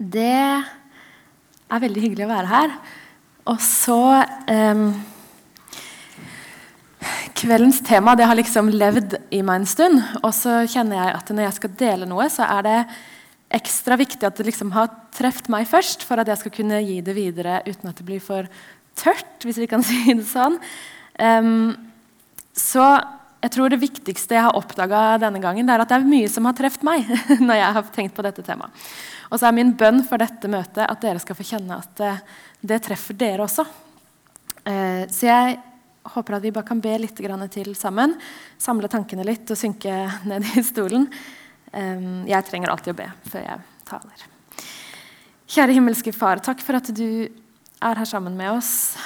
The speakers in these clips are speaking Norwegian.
Det er veldig hyggelig å være her. Og så um, Kveldens tema det har liksom levd i meg en stund. Og så kjenner jeg at når jeg skal dele noe, så er det ekstra viktig at det liksom har truffet meg først, for at jeg skal kunne gi det videre uten at det blir for tørt, hvis vi kan si det sånn. Um, så jeg tror det viktigste jeg har oppdaga denne gangen, det er at det er mye som har truffet meg. når jeg har tenkt på dette temaet. Og så er min bønn for dette møtet at dere skal få kjenne at det treffer dere også. Uh, så jeg håper at vi bare kan be litt til sammen. Samle tankene litt og synke ned i stolen. Jeg trenger alltid å be før jeg taler. Kjære himmelske Far, takk for at du er her sammen med oss.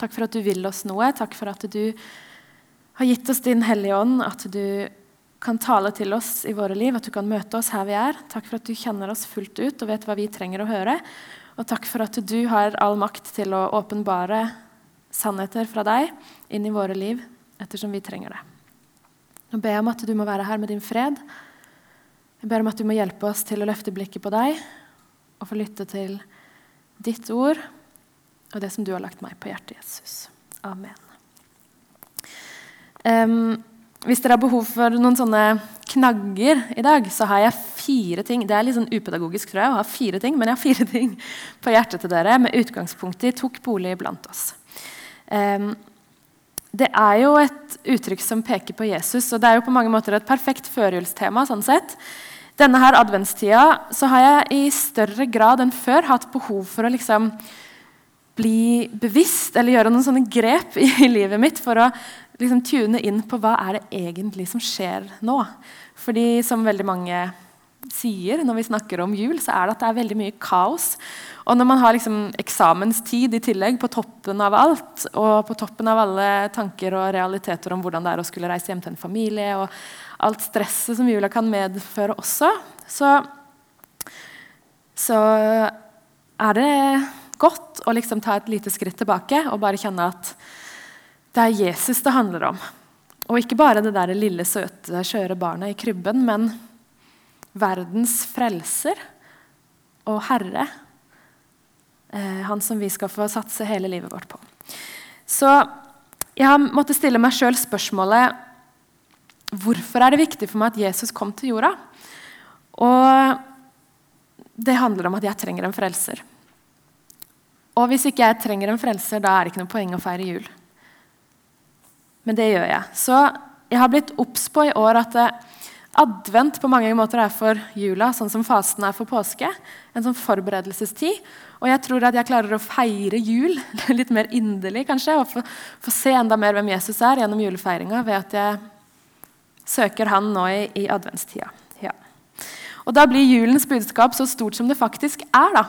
Takk for at du vil oss noe. Takk for at du har gitt oss din Hellige Ånd, at du kan tale til oss i våre liv, at du kan møte oss her vi er. Takk for at du kjenner oss fullt ut og vet hva vi trenger å høre. Og takk for at du har all makt til å åpenbare sannheter fra deg inn i våre liv ettersom vi trenger det. Nå ber jeg om at du må være her med din fred. Jeg ber om at du må hjelpe oss til å løfte blikket på deg og få lytte til ditt ord og det som du har lagt meg på hjertet, Jesus. Amen. Um, hvis dere har behov for noen sånne knagger i dag, så har jeg fire ting. Det er litt sånn upedagogisk tror jeg, å ha fire ting, men jeg har fire ting på hjertet til dere med utgangspunkt i 'tok bolig blant oss'. Um, det er jo et uttrykk som peker på Jesus, og det er jo på mange måter et perfekt førjulstema. sånn sett. Denne her adventstida så har jeg i større grad enn før hatt behov for å liksom bli bevisst eller gjøre noen sånne grep i, livet mitt for å liksom tune inn på hva er det egentlig som skjer nå. Fordi som veldig mange sier når vi snakker om jul, så er det at det er veldig mye kaos. Og når man har liksom eksamenstid i tillegg på toppen av alt, og på toppen av alle tanker og realiteter om hvordan det er å skulle reise hjem til en familie, og alt stresset som jula kan medføre også, så, så er det godt å liksom ta et lite skritt tilbake og bare kjenne at det er Jesus det handler om. Og ikke bare det der lille, søte, skjøre barnet i krybben, men verdens frelser og herre. Eh, han som vi skal få satse hele livet vårt på. Så jeg har måttet stille meg sjøl spørsmålet hvorfor er det viktig for meg at Jesus kom til jorda. Og det handler om at jeg trenger en frelser. Og hvis ikke jeg trenger en frelser, da er det ikke noe poeng å feire jul. Men det gjør jeg. Så jeg har blitt obs på i år at eh, advent på mange måter er for jula, sånn som fasten er for påske. En sånn forberedelsestid. Og jeg tror at jeg klarer å feire jul litt mer inderlig, kanskje. Og få, få se enda mer hvem Jesus er gjennom julefeiringa ved at jeg søker han nå i, i adventstida. Ja. Og da blir julens budskap så stort som det faktisk er. da.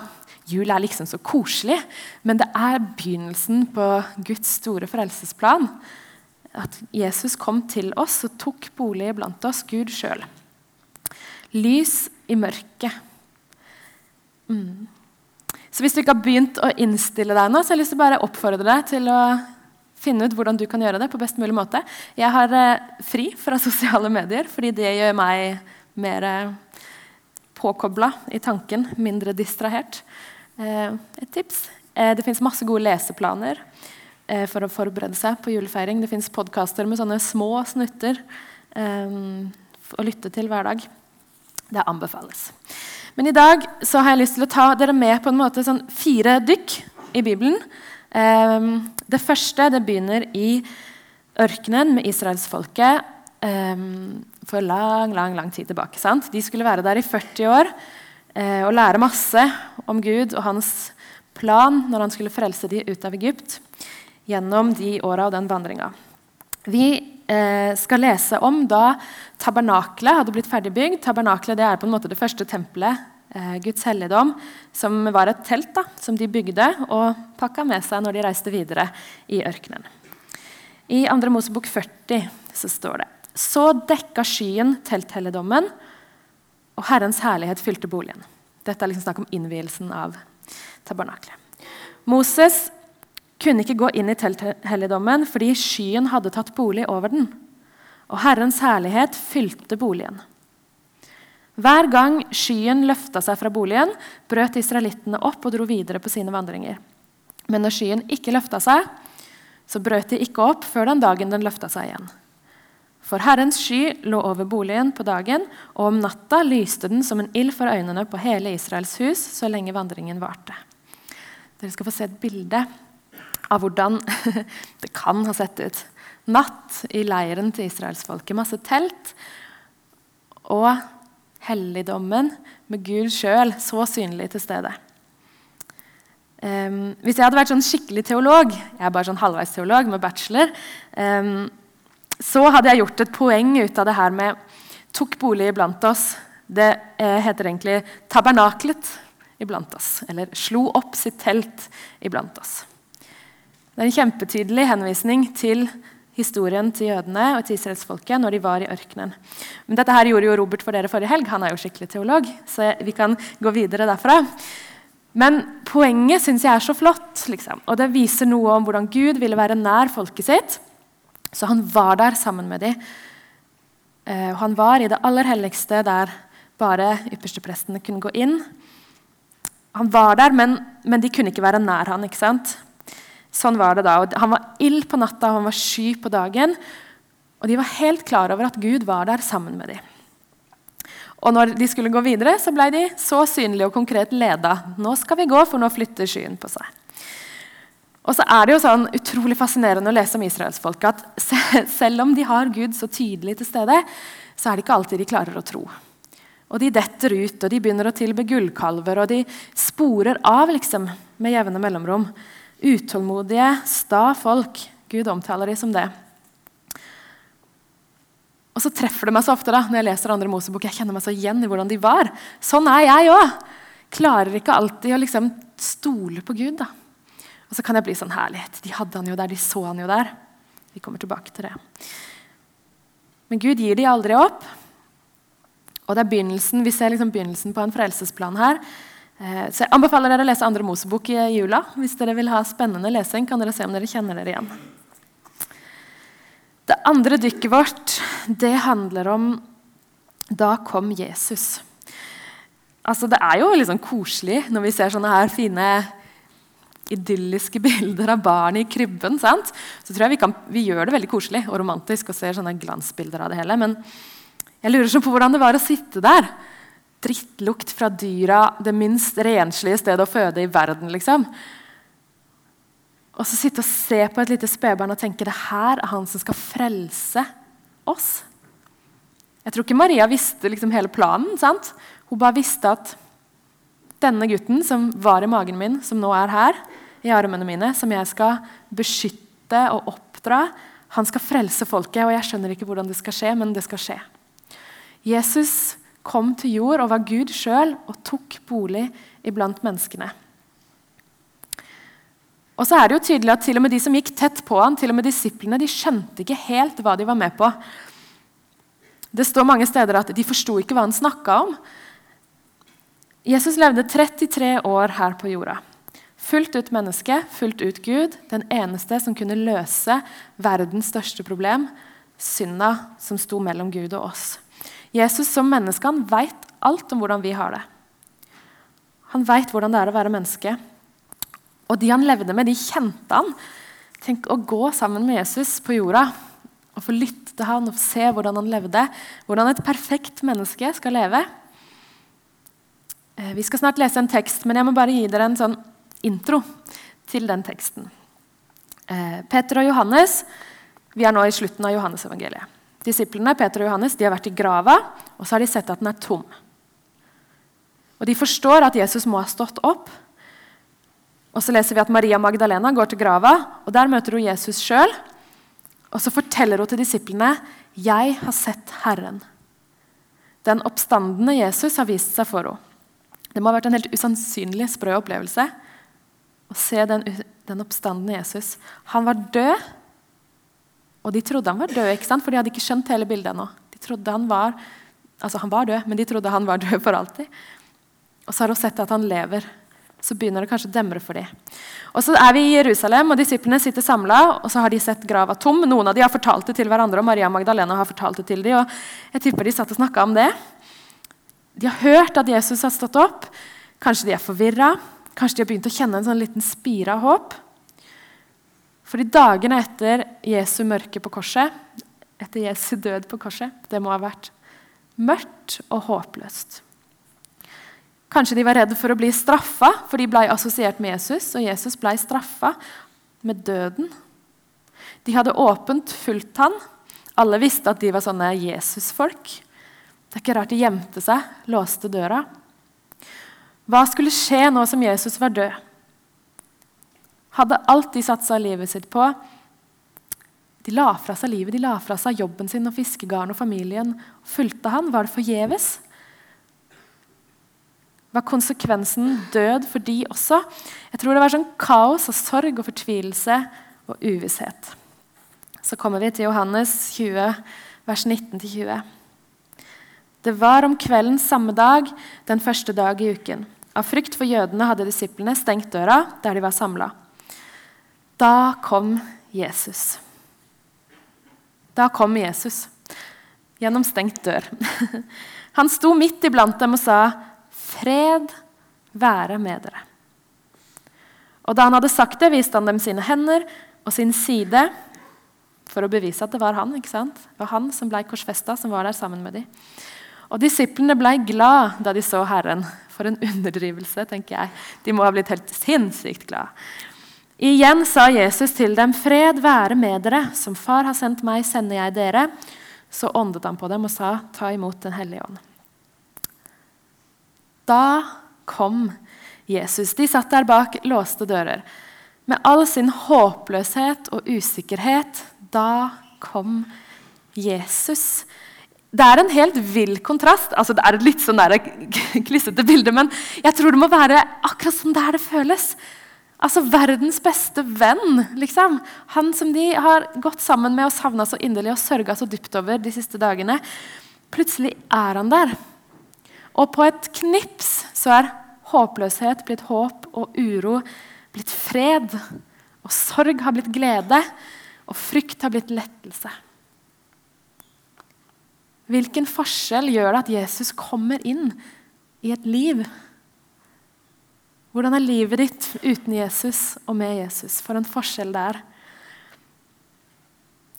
Jul er liksom så koselig, men det er begynnelsen på Guds store frelsesplan at Jesus kom til oss og tok bolig blant oss, Gud sjøl. Lys i mørket. Mm. Så hvis du ikke har begynt å innstille deg nå, så har jeg lyst til å bare oppfordre deg til å finne ut hvordan du kan gjøre det på best mulig måte. Jeg har eh, fri fra sosiale medier, fordi det gjør meg mer eh, påkobla i tanken, mindre distrahert. Eh, et tips. Det fins masse gode leseplaner. Eh, for å forberede seg på julefeiring. Det fins podkaster med sånne små snutter um, å lytte til hver dag. Det anbefales. Men i dag så har jeg lyst til å ta dere med på en måte sånn fire dykk i Bibelen. Um, det første det begynner i ørkenen med israelsfolket um, for lang lang, lang tid tilbake. Sant? De skulle være der i 40 år og lære masse om Gud og hans plan når han skulle frelse dem ut av Egypt gjennom de åra og den vandringa. Vi eh, skal lese om da tabernaklet hadde blitt ferdigbygd. Tabernaklet er på en måte det første tempelet, eh, Guds helligdom, som var et telt da, som de bygde og pakka med seg når de reiste videre i ørkenen. I 2. Mosebok 40 så står det Så dekka skyen telthelligdommen, og Herrens herlighet fylte boligen. Dette er liksom snakk om innvielsen av tabernaklet. Moses kunne ikke gå inn i telthelligdommen fordi skyen hadde tatt bolig over den. Og Herrens herlighet fylte boligen. Hver gang skyen løfta seg fra boligen, brøt israelittene opp og dro videre på sine vandringer. Men når skyen ikke løfta seg, så brøt de ikke opp før den dagen den løfta seg igjen. For Herrens sky lå over boligen på dagen, og om natta lyste den som en ild for øynene på hele Israels hus så lenge vandringen varte. Dere skal få se et bilde av hvordan det kan ha sett ut. Natt i leiren til israelsfolket. Masse telt. Og helligdommen med Gud sjøl så synlig til stede. Um, hvis jeg hadde vært sånn skikkelig teolog, jeg er bare sånn halvveis teolog med bachelor, um, så hadde jeg gjort et poeng ut av det her med tok bolig iblant oss. Det eh, heter egentlig tabernaklet iblant oss. Eller slo opp sitt telt iblant oss. Det er en kjempetydelig henvisning til historien til jødene og til israelsfolket når de var i ørkenen. Men dette her gjorde jo Robert for dere forrige helg. Han er jo skikkelig teolog. så vi kan gå videre derfra. Men poenget syns jeg er så flott. Liksom. Og det viser noe om hvordan Gud ville være nær folket sitt. Så han var der sammen med dem. Og han var i det aller helligste, der bare yppersteprestene kunne gå inn. Han var der, men, men, de kunne ikke være nær han, ikke sant? Sånn var det da. Og han var ild på natta, og han var sky på dagen. Og de var helt klar over at Gud var der sammen med dem. Og når de skulle gå videre, så ble de så synlige og konkret leda. Nå skal vi gå, for nå flytter skyen på seg. Og så er det jo sånn utrolig fascinerende å lese om israelsfolket at selv om de har Gud så tydelig til stede, så er det ikke alltid de klarer å tro. Og de detter ut, og de begynner å tilbe gullkalver, og de sporer av liksom, med jevne mellomrom. Utålmodige, sta folk. Gud omtaler de som det. Og så treffer det meg så ofte da, når jeg leser andre Mosebok. Jeg kjenner meg så igjen i hvordan de var. Sånn er jeg òg. Klarer ikke alltid å liksom stole på Gud. da. Og så kan jeg bli sånn herlighet. De hadde han jo der, de så han jo der. Vi kommer tilbake til det. Men Gud gir de aldri opp. Og det er begynnelsen, Vi ser liksom begynnelsen på en frelsesplan her. Eh, så jeg anbefaler dere å lese andre Mosebok i jula. Hvis dere vil ha spennende lesing, kan dere se om dere kjenner dere igjen. Det andre dykket vårt det handler om Da kom Jesus. Altså, det er jo liksom koselig når vi ser sånne her fine idylliske bilder av barn i krybben. Sant? Så tror jeg vi, kan, vi, gjør det veldig koselig og romantisk og ser sånne glansbilder av det hele. Men jeg lurer så på hvordan det var å sitte der. Drittlukt fra dyra, det minst renslige stedet å føde i verden. liksom. Og så sitte og se på et lite spedbarn og tenke det her er han som skal frelse oss. Jeg tror ikke Maria visste liksom hele planen. sant? Hun bare visste at denne gutten som var i magen min, som nå er her, i armene mine, som jeg skal beskytte og oppdra, han skal frelse folket. Og jeg skjønner ikke hvordan det skal skje, men det skal skje. Jesus kom til jord og var Gud sjøl og tok bolig iblant menneskene. Og så er det jo tydelig at til og med de som gikk tett på han, til og med disiplene, de skjønte ikke helt hva de var med på. Det står mange steder at de forsto ikke hva han snakka om. Jesus levde 33 år her på jorda. Fullt ut menneske, fullt ut Gud. Den eneste som kunne løse verdens største problem, synda som sto mellom Gud og oss. Jesus som menneske han veit alt om hvordan vi har det. Han veit hvordan det er å være menneske. Og de han levde med, de kjente han. Tenk å gå sammen med Jesus på jorda og få lytte til han og se hvordan han levde. Hvordan et perfekt menneske skal leve. Eh, vi skal snart lese en tekst, men jeg må bare gi dere en sånn intro til den teksten. Eh, Peter og Johannes Vi er nå i slutten av Johannes-evangeliet. Disiplene Peter og Johannes, de har vært i grava, og så har de sett at den er tom. Og De forstår at Jesus må ha stått opp, og så leser vi at Maria Magdalena går til grava, og der møter hun Jesus sjøl. Og så forteller hun til disiplene jeg har sett Herren. Den oppstandende Jesus har vist seg for henne. Det må ha vært en helt usannsynlig sprø opplevelse å se den, den oppstandende Jesus. Han var død, og de trodde han var død, ikke sant? for de hadde ikke skjønt hele bildet ennå. De trodde han var, altså han var død, men de trodde han var død for alltid. Og så har hun sett at han lever så begynner det kanskje å demre for dem. Og så er vi i Jerusalem, og disiplene sitter samla. Og så har de sett grava tom. Noen av dem har fortalt det til hverandre, og Maria Magdalena har fortalt det til dem. Og jeg tipper de satt og snakka om det. De har hørt at Jesus har stått opp. Kanskje de er forvirra. Kanskje de har begynt å kjenne en sånn liten spire av håp. Fordi dagene etter Jesu mørke på korset, etter Jesu død på korset, det må ha vært mørkt og håpløst. Kanskje de var redde for å bli straffa, for de ble assosiert med Jesus, og Jesus ble straffa med døden. De hadde åpent fulgt han. Alle visste at de var sånne Jesus-folk. Det er ikke rart de gjemte seg, låste døra. Hva skulle skje nå som Jesus var død? Hadde alt de satsa livet sitt på De la fra seg livet, de la fra seg jobben sin og fiskegarden og familien. Fulgte han? Var det forgjeves? Var konsekvensen død for de også? Jeg tror det var sånn kaos og sorg og fortvilelse og uvisshet. Så kommer vi til Johannes 20, vers 19-20. Det var om kvelden samme dag, den første dag i uken. Av frykt for jødene hadde disiplene stengt døra der de var samla. Da kom Jesus. Da kom Jesus gjennom stengt dør. Han sto midt iblant dem og sa, 'Fred være med dere.' Og Da han hadde sagt det, viste han dem sine hender og sin side for å bevise at det var han. ikke sant? Det var han som ble korsfesta, som var der sammen med dem. Og Disiplene ble glad da de så Herren. For en underdrivelse, tenker jeg. De må ha blitt helt sinnssykt glad. Igjen sa Jesus til dem, 'Fred være med dere. Som Far har sendt meg, sender jeg dere.' Så åndet han på dem og sa, 'Ta imot Den hellige ånd'. Da kom Jesus. De satt der bak låste dører. Med all sin håpløshet og usikkerhet. Da kom Jesus. Det er en helt vill kontrast. Altså, det er et litt sånn klissete bilde, men jeg tror det må være akkurat sånn der det føles. Altså verdens beste venn, liksom. Han som de har gått sammen med og savna så inderlig og sørga så dypt over de siste dagene. Plutselig er han der. Og på et knips så er håpløshet blitt håp, og uro blitt fred. Og sorg har blitt glede, og frykt har blitt lettelse. Hvilken forskjell gjør det at Jesus kommer inn i et liv? Hvordan er livet ditt uten Jesus og med Jesus? For en forskjell det er.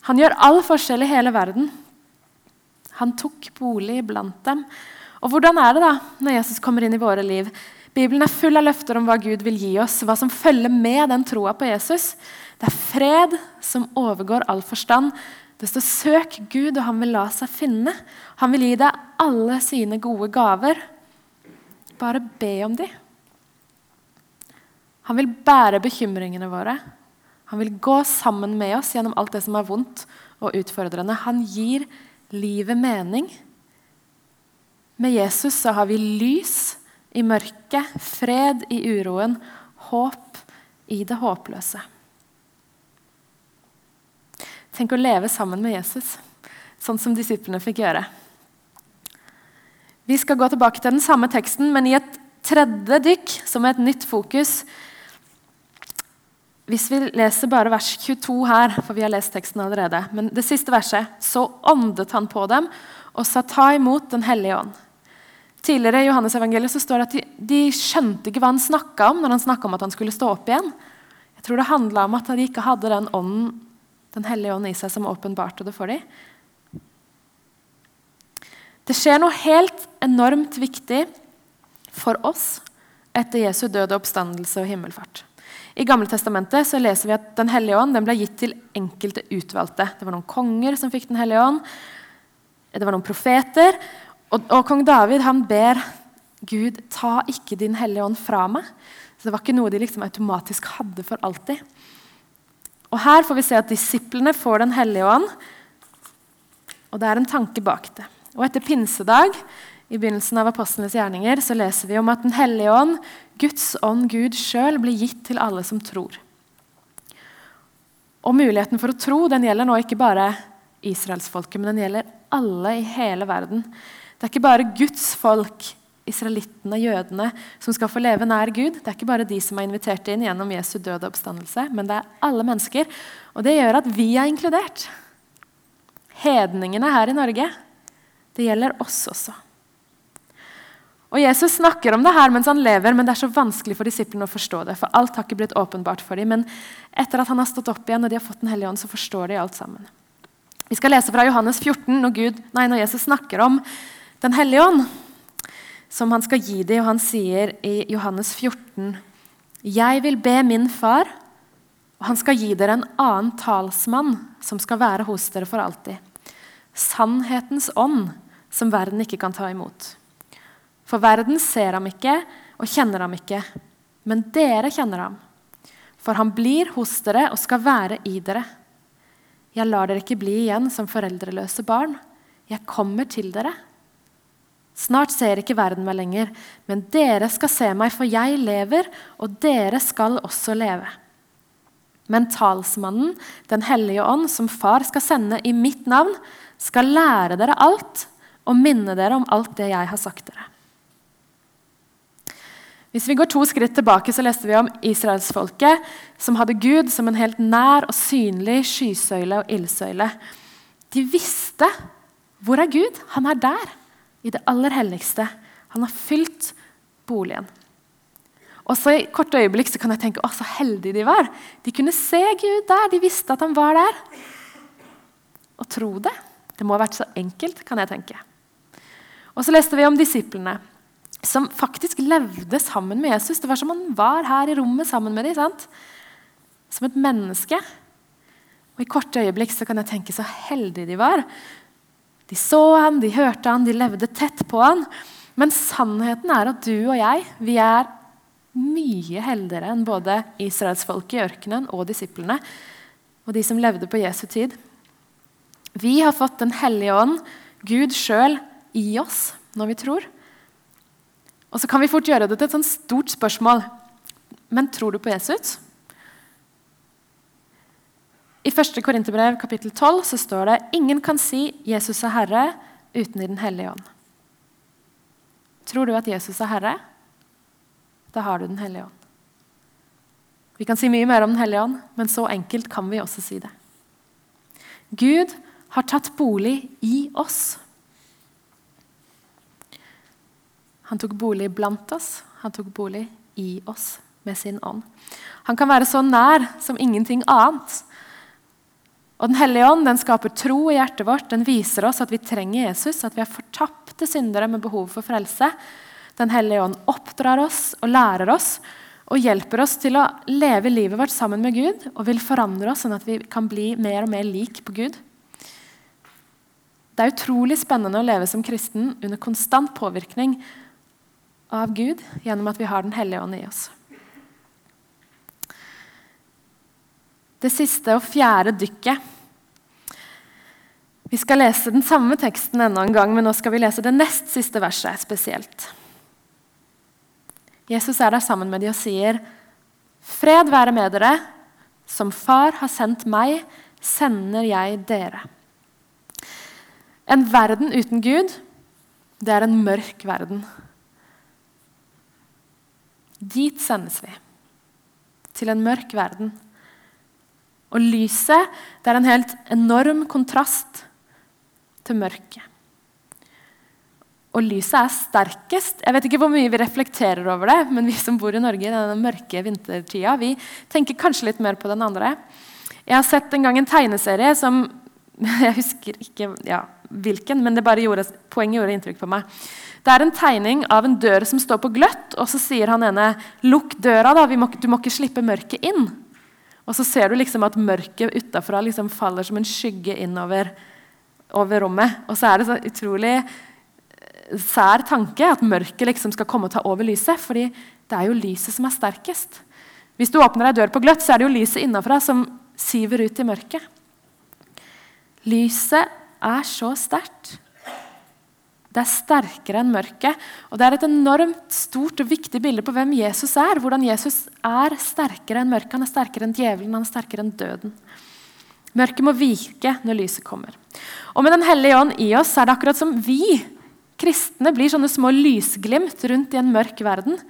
Han gjør all forskjell i hele verden. Han tok bolig blant dem. Og hvordan er det da når Jesus kommer inn i våre liv? Bibelen er full av løfter om hva Gud vil gi oss, hva som følger med den troa på Jesus. Det er fred som overgår all forstand. Det står 'søk Gud, og han vil la seg finne'. Han vil gi deg alle sine gode gaver. Bare be om dem. Han vil bære bekymringene våre. Han vil gå sammen med oss gjennom alt det som er vondt og utfordrende. Han gir livet mening. Med Jesus så har vi lys i mørket, fred i uroen, håp i det håpløse. Tenk å leve sammen med Jesus, sånn som disiplene fikk gjøre. Vi skal gå tilbake til den samme teksten, men i et tredje dykk, som er et nytt fokus, hvis vi leser bare vers 22 her, for vi har lest teksten allerede, men det siste verset, så åndet han på dem og sa ta imot Den hellige ånd. Tidligere i Johannes evangeliet så står det at de, de skjønte ikke hva han snakka om når han snakka om at han skulle stå opp igjen. Jeg tror det handla om at de ikke hadde den ånden, Den hellige ånd i seg som åpenbarte det for dem. Det skjer noe helt enormt viktig for oss etter Jesu døde oppstandelse og himmelfart. I Gamle Testamentet så leser vi at Den hellige ånd den ble gitt til enkelte utvalgte. Det var noen konger som fikk Den hellige ånd. Det var noen profeter. Og, og kong David han ber Gud ta ikke Din hellige ånd fra meg. Så Det var ikke noe de liksom automatisk hadde for alltid. Og Her får vi se at disiplene får Den hellige ånd. Og det er en tanke bak det. Og etter pinsedag i begynnelsen av apostlenes gjerninger så leser vi om at Den hellige ånd, Guds ånd, Gud sjøl, blir gitt til alle som tror. Og Muligheten for å tro den gjelder nå ikke bare israelsfolket, men den gjelder alle i hele verden. Det er ikke bare Guds folk, israelittene, jødene, som skal få leve nær Gud. Det er ikke bare de som er invitert inn gjennom Jesu død og oppstandelse, men det er alle mennesker. Og det gjør at vi er inkludert. Hedningene her i Norge. Det gjelder oss også. Og Jesus snakker om det her mens han lever, men det er så vanskelig for disiplene å forstå det. For alt har ikke blitt åpenbart for dem. Men etter at han har stått opp igjen og de har fått Den hellige ånd, så forstår de alt sammen. Vi skal lese fra Johannes 14 når, Gud, nei, når Jesus snakker om Den hellige ånd, som han skal gi dem. Og han sier i Johannes 14.: Jeg vil be min far, og han skal gi dere en annen talsmann som skal være hos dere for alltid. Sannhetens ånd, som verden ikke kan ta imot. For verden ser ham ikke og kjenner ham ikke, men dere kjenner ham. For han blir hos dere og skal være i dere. Jeg lar dere ikke bli igjen som foreldreløse barn. Jeg kommer til dere. Snart ser ikke verden meg lenger, men dere skal se meg, for jeg lever, og dere skal også leve. Men talsmannen, Den hellige ånd, som far skal sende i mitt navn, skal lære dere alt og minne dere om alt det jeg har sagt dere. Hvis vi går to skritt tilbake, så leste vi om israelsfolket som hadde Gud som en helt nær og synlig skysøyle og ildsøyle. De visste hvor er Gud? Han er der, i det aller helligste. Han har fylt boligen. Og så I korte øyeblikk så kan jeg tenke å, så heldige de var. De kunne se Gud der. De visste at han var der. Og tro det. Det må ha vært så enkelt, kan jeg tenke. Og så leste vi om disiplene som faktisk levde sammen med Jesus. Det var som han var her i rommet sammen med dem. Som et menneske. Og I korte øyeblikk så kan jeg tenke så heldige de var. De så han, de hørte han, de levde tett på han. Men sannheten er at du og jeg vi er mye heldigere enn både israelsfolket i ørkenen og disiplene og de som levde på Jesu tid. Vi har fått Den hellige ånd, Gud sjøl, i oss når vi tror. Og så kan vi fort gjøre det til et sånt stort spørsmål. Men tror du på Jesus? I 1. Korinterbrev kapittel 12 så står det ingen kan si 'Jesus er Herre' uten i Den hellige ånd. Tror du at Jesus er Herre? Da har du Den hellige ånd. Vi kan si mye mer om Den hellige ånd, men så enkelt kan vi også si det. Gud har tatt bolig i oss. Han tok bolig blant oss, han tok bolig i oss med sin ånd. Han kan være så nær som ingenting annet. Og Den hellige ånd den skaper tro i hjertet vårt. Den viser oss at vi trenger Jesus, at vi er fortapte syndere med behov for frelse. Den hellige ånd oppdrar oss og lærer oss og hjelper oss til å leve livet vårt sammen med Gud og vil forandre oss sånn at vi kan bli mer og mer lik på Gud. Det er utrolig spennende å leve som kristen under konstant påvirkning av Gud gjennom at vi har Den hellige ånd i oss. Det siste og fjerde dykket. Vi skal lese den samme teksten enda en gang, men nå skal vi lese det nest siste verset spesielt. Jesus er der sammen med de og sier, 'Fred være med dere. Som Far har sendt meg, sender jeg dere.' En verden uten Gud, det er en mørk verden. Dit sendes vi. Til en mørk verden. Og lyset det er en helt enorm kontrast til mørket. Og lyset er sterkest. Jeg vet ikke hvor mye vi reflekterer over det, men vi som bor i Norge i denne mørke vintertida, vi tenker kanskje litt mer på den andre. Jeg har sett en gang en tegneserie som Jeg husker ikke ja, hvilken, men gjorde, poenget gjorde inntrykk på meg. Det er en tegning av en dør som står på gløtt, og så sier han ene 'Lukk døra, da. Må, du må ikke slippe mørket inn'. Og så ser du liksom at mørket utafra liksom faller som en skygge innover over rommet. Og så er det så utrolig eh, sær tanke at mørket liksom skal komme og ta over lyset. fordi det er jo lyset som er sterkest. Hvis du åpner ei dør på gløtt, så er det jo lyset innafra som siver ut i mørket. Lyset er så sterkt det er sterkere enn mørket. Og Det er et enormt stort og viktig bilde på hvem Jesus er. Hvordan Jesus er sterkere enn mørket. Han er sterkere enn djevelen, han er sterkere enn døden. Mørket må vike når lyset kommer. Og Med Den hellige ånd i oss er det akkurat som vi kristne blir sånne små lysglimt rundt i en mørk verden.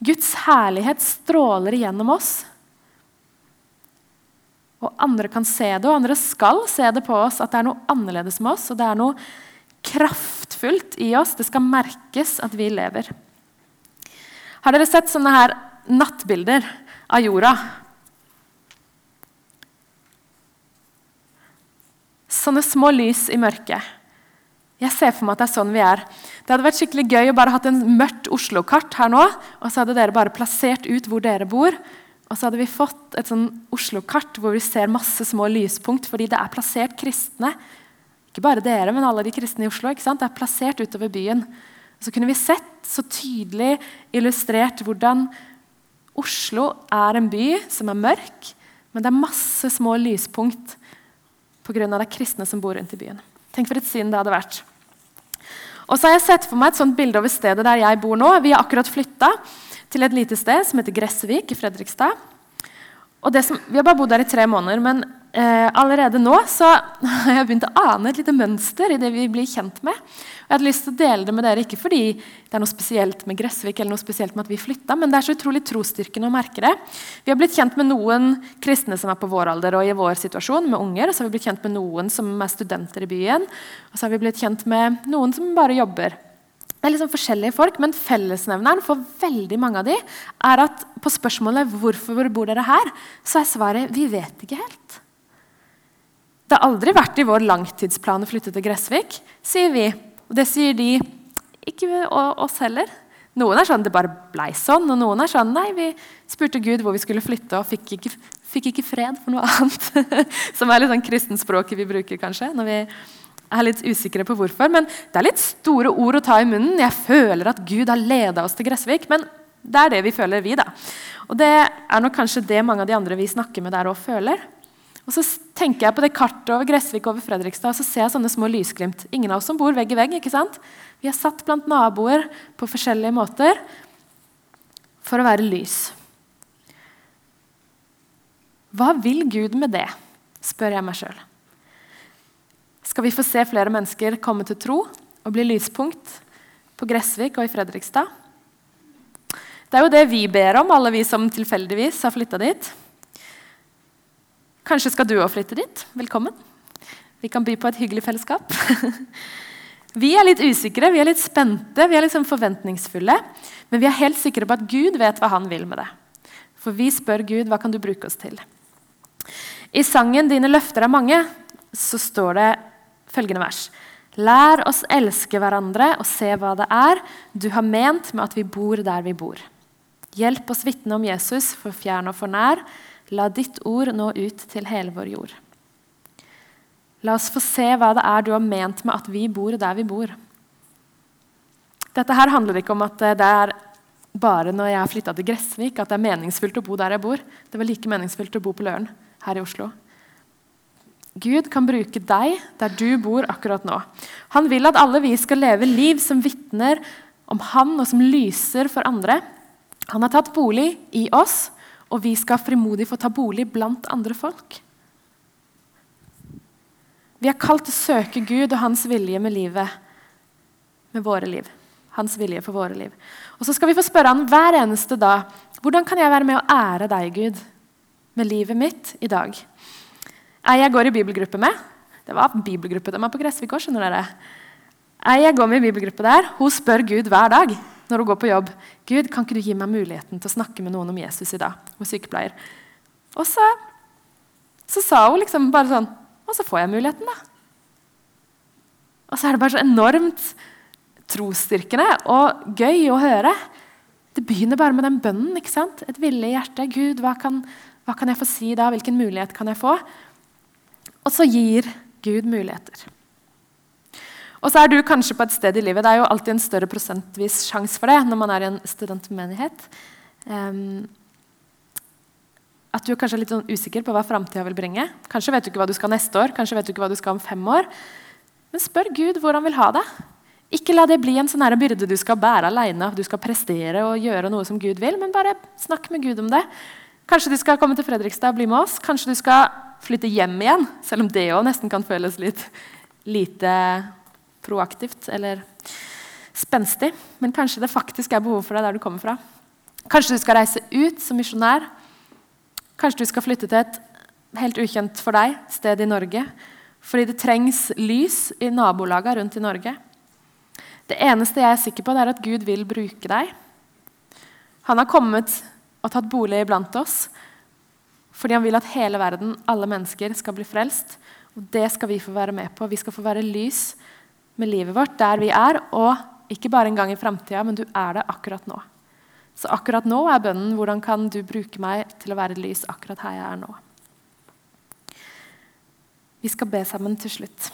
Guds herlighet stråler igjennom oss. Og andre kan se det, og andre skal se det på oss, at det er noe annerledes med oss. og det er noe kraftfullt i oss. Det skal merkes at vi lever. Har dere sett sånne her nattbilder av jorda? Sånne små lys i mørket. Jeg ser for meg at det er sånn vi er. Det hadde vært skikkelig gøy å bare hatt en mørkt Oslo-kart her nå, og så hadde dere bare plassert ut hvor dere bor. Og så hadde vi fått et sånn Oslo-kart hvor vi ser masse små lyspunkt, fordi det er plassert kristne. Ikke bare dere, men alle de kristne i Oslo. ikke sant? Det er plassert utover byen. Så kunne vi sett så tydelig illustrert hvordan Oslo er en by som er mørk, men det er masse små lyspunkt pga. de kristne som bor rundt i byen. Tenk for et syn det hadde vært. Og så har jeg sett for meg et sånt bilde over stedet der jeg bor nå. Vi har akkurat flytta til et lite sted som heter Gressvik i Fredrikstad. Som, vi har bare bodd der i tre måneder, men eh, allerede nå har jeg begynt å ane et lite mønster i det vi blir kjent med. Og jeg hadde lyst til å dele det med dere, ikke fordi det er noe spesielt med Gressvik, eller noe spesielt med at vi flytta, men det er så utrolig trosstyrkende å merke det. Vi har blitt kjent med noen kristne som er på vår alder og i vår situasjon, med unger. Og Så har vi blitt kjent med noen som er studenter i byen. Og så har vi blitt kjent med noen som bare jobber. Det er liksom forskjellige folk, men fellesnevneren for veldig mange av de er at på spørsmålet 'Hvorfor bor dere her?' så er svaret 'Vi vet ikke helt'. Det har aldri vært i vår langtidsplan å flytte til Gressvik, sier vi. Og det sier de ikke oss heller. Noen er sånn det bare blei sånn, og noen er sånn nei, vi spurte Gud hvor vi skulle flytte, og fikk ikke, fikk ikke fred for noe annet. Som er litt sånn kristenspråket vi bruker, kanskje. når vi er litt usikre på hvorfor. Men det er litt store ord å ta i munnen. Jeg føler at Gud har leda oss til Gressvik. Men det er det vi føler, vi. da. Og det er nok kanskje det mange av de andre vi snakker med der òg føler. Og så tenker jeg på det kartet over Gressvik over Fredrikstad, og så ser jeg sånne små lysglimt. Ingen av oss som bor vegg i vegg. ikke sant? Vi er satt blant naboer på forskjellige måter for å være lys. Hva vil Gud med det, spør jeg meg sjøl skal vi få se flere mennesker komme til tro og bli lyspunkt på Gressvik og i Fredrikstad. Det er jo det vi ber om, alle vi som tilfeldigvis har flytta dit. Kanskje skal du òg flytte dit? Velkommen. Vi kan by på et hyggelig fellesskap. vi er litt usikre, vi er litt spente, vi er liksom forventningsfulle. Men vi er helt sikre på at Gud vet hva han vil med det. For vi spør Gud hva kan du bruke oss til. I sangen 'Dine løfter er mange' så står det følgende vers. Lær oss elske hverandre og se hva det er du har ment med at vi bor der vi bor. Hjelp oss vitne om Jesus for fjern og for nær. La ditt ord nå ut til hele vår jord. La oss få se hva det er du har ment med at vi bor der vi bor. Dette her handler ikke om at det er bare når jeg har flytta til Gressvik at det er meningsfullt å bo der jeg bor. Det var like meningsfullt å bo på Løren her i Oslo. Gud kan bruke deg der du bor akkurat nå. Han vil at alle vi skal leve liv som vitner om Han, og som lyser for andre. Han har tatt bolig i oss, og vi skal frimodig få ta bolig blant andre folk. Vi er kalt til å søke Gud og hans vilje med livet, med våre liv. Hans vilje for våre liv. Og så skal vi få spørre han hver eneste dag hvordan kan jeg være med å ære deg, Gud, med livet mitt i dag. Ei jeg går i bibelgruppe med Det var bibelgruppe de er på Gressvik òg, skjønner dere. Ei jeg går med i bibelgruppe der, hun spør Gud hver dag når hun går på jobb. Gud, kan ikke du gi meg muligheten til å snakke med noen om Jesus i dag? Hun er sykepleier. Og så, så sa hun liksom bare sånn Og så får jeg muligheten, da. Og så er det bare så enormt trosstyrkende og gøy å høre. Det begynner bare med den bønnen. ikke sant? Et villig hjerte. Gud, hva kan, hva kan jeg få si da? Hvilken mulighet kan jeg få? Og så gir Gud muligheter. Og så er du kanskje på et sted i livet Det er jo alltid en større prosentvis sjanse for det når man er i en studentmenighet. Um, at du kanskje er litt sånn usikker på hva framtida vil bringe. Kanskje vet du ikke hva du skal neste år, kanskje vet du ikke hva du skal om fem år. Men spør Gud hvor han vil ha deg. Ikke la det bli en sånn byrde du skal bære alene. Du skal prestere og gjøre noe som Gud vil, men bare snakk med Gud om det. Kanskje du skal komme til Fredrikstad og bli med oss. Kanskje du skal flytte hjem igjen, selv om det òg nesten kan føles litt lite proaktivt eller spenstig. Men kanskje det faktisk er behov for deg der du kommer fra. Kanskje du skal reise ut som misjonær. Kanskje du skal flytte til et helt ukjent for deg sted i Norge fordi det trengs lys i nabolagene rundt i Norge. Det eneste jeg er sikker på, det er at Gud vil bruke deg. Han har kommet og tatt bolig iblant oss fordi han vil at hele verden, alle mennesker, skal bli frelst. Og det skal vi få være med på. Vi skal få være lys med livet vårt der vi er, og ikke bare en gang i framtida, men du er det akkurat nå. Så akkurat nå er bønnen hvordan kan du bruke meg til å være lys akkurat her jeg er nå. Vi skal be sammen til slutt.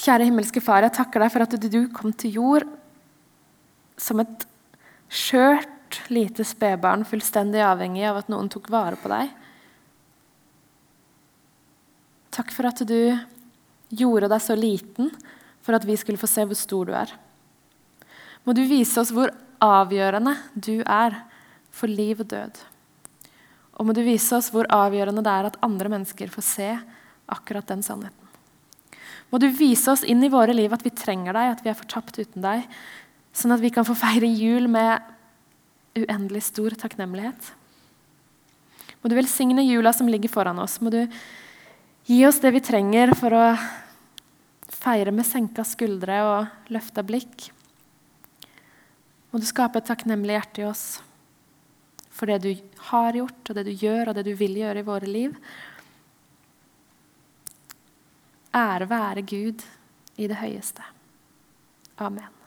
Kjære himmelske Far, jeg takker deg for at du kom til jord som et skjørt, lite spedbarn, fullstendig avhengig av at noen tok vare på deg. Takk for at du gjorde deg så liten for at vi skulle få se hvor stor du er. Må du vise oss hvor avgjørende du er for liv og død. Og må du vise oss hvor avgjørende det er at andre mennesker får se akkurat den sannheten. Må du vise oss inn i våre liv at vi trenger deg, at vi er fortapt uten deg, sånn at vi kan få feire jul med uendelig stor takknemlighet. Må du velsigne jula som ligger foran oss. Må du gi oss det vi trenger for å feire med senka skuldre og løfta blikk. Må du skape et takknemlig hjerte i oss for det du har gjort, og det du gjør, og det du vil gjøre i våre liv. Ære være Gud i det høyeste. Amen.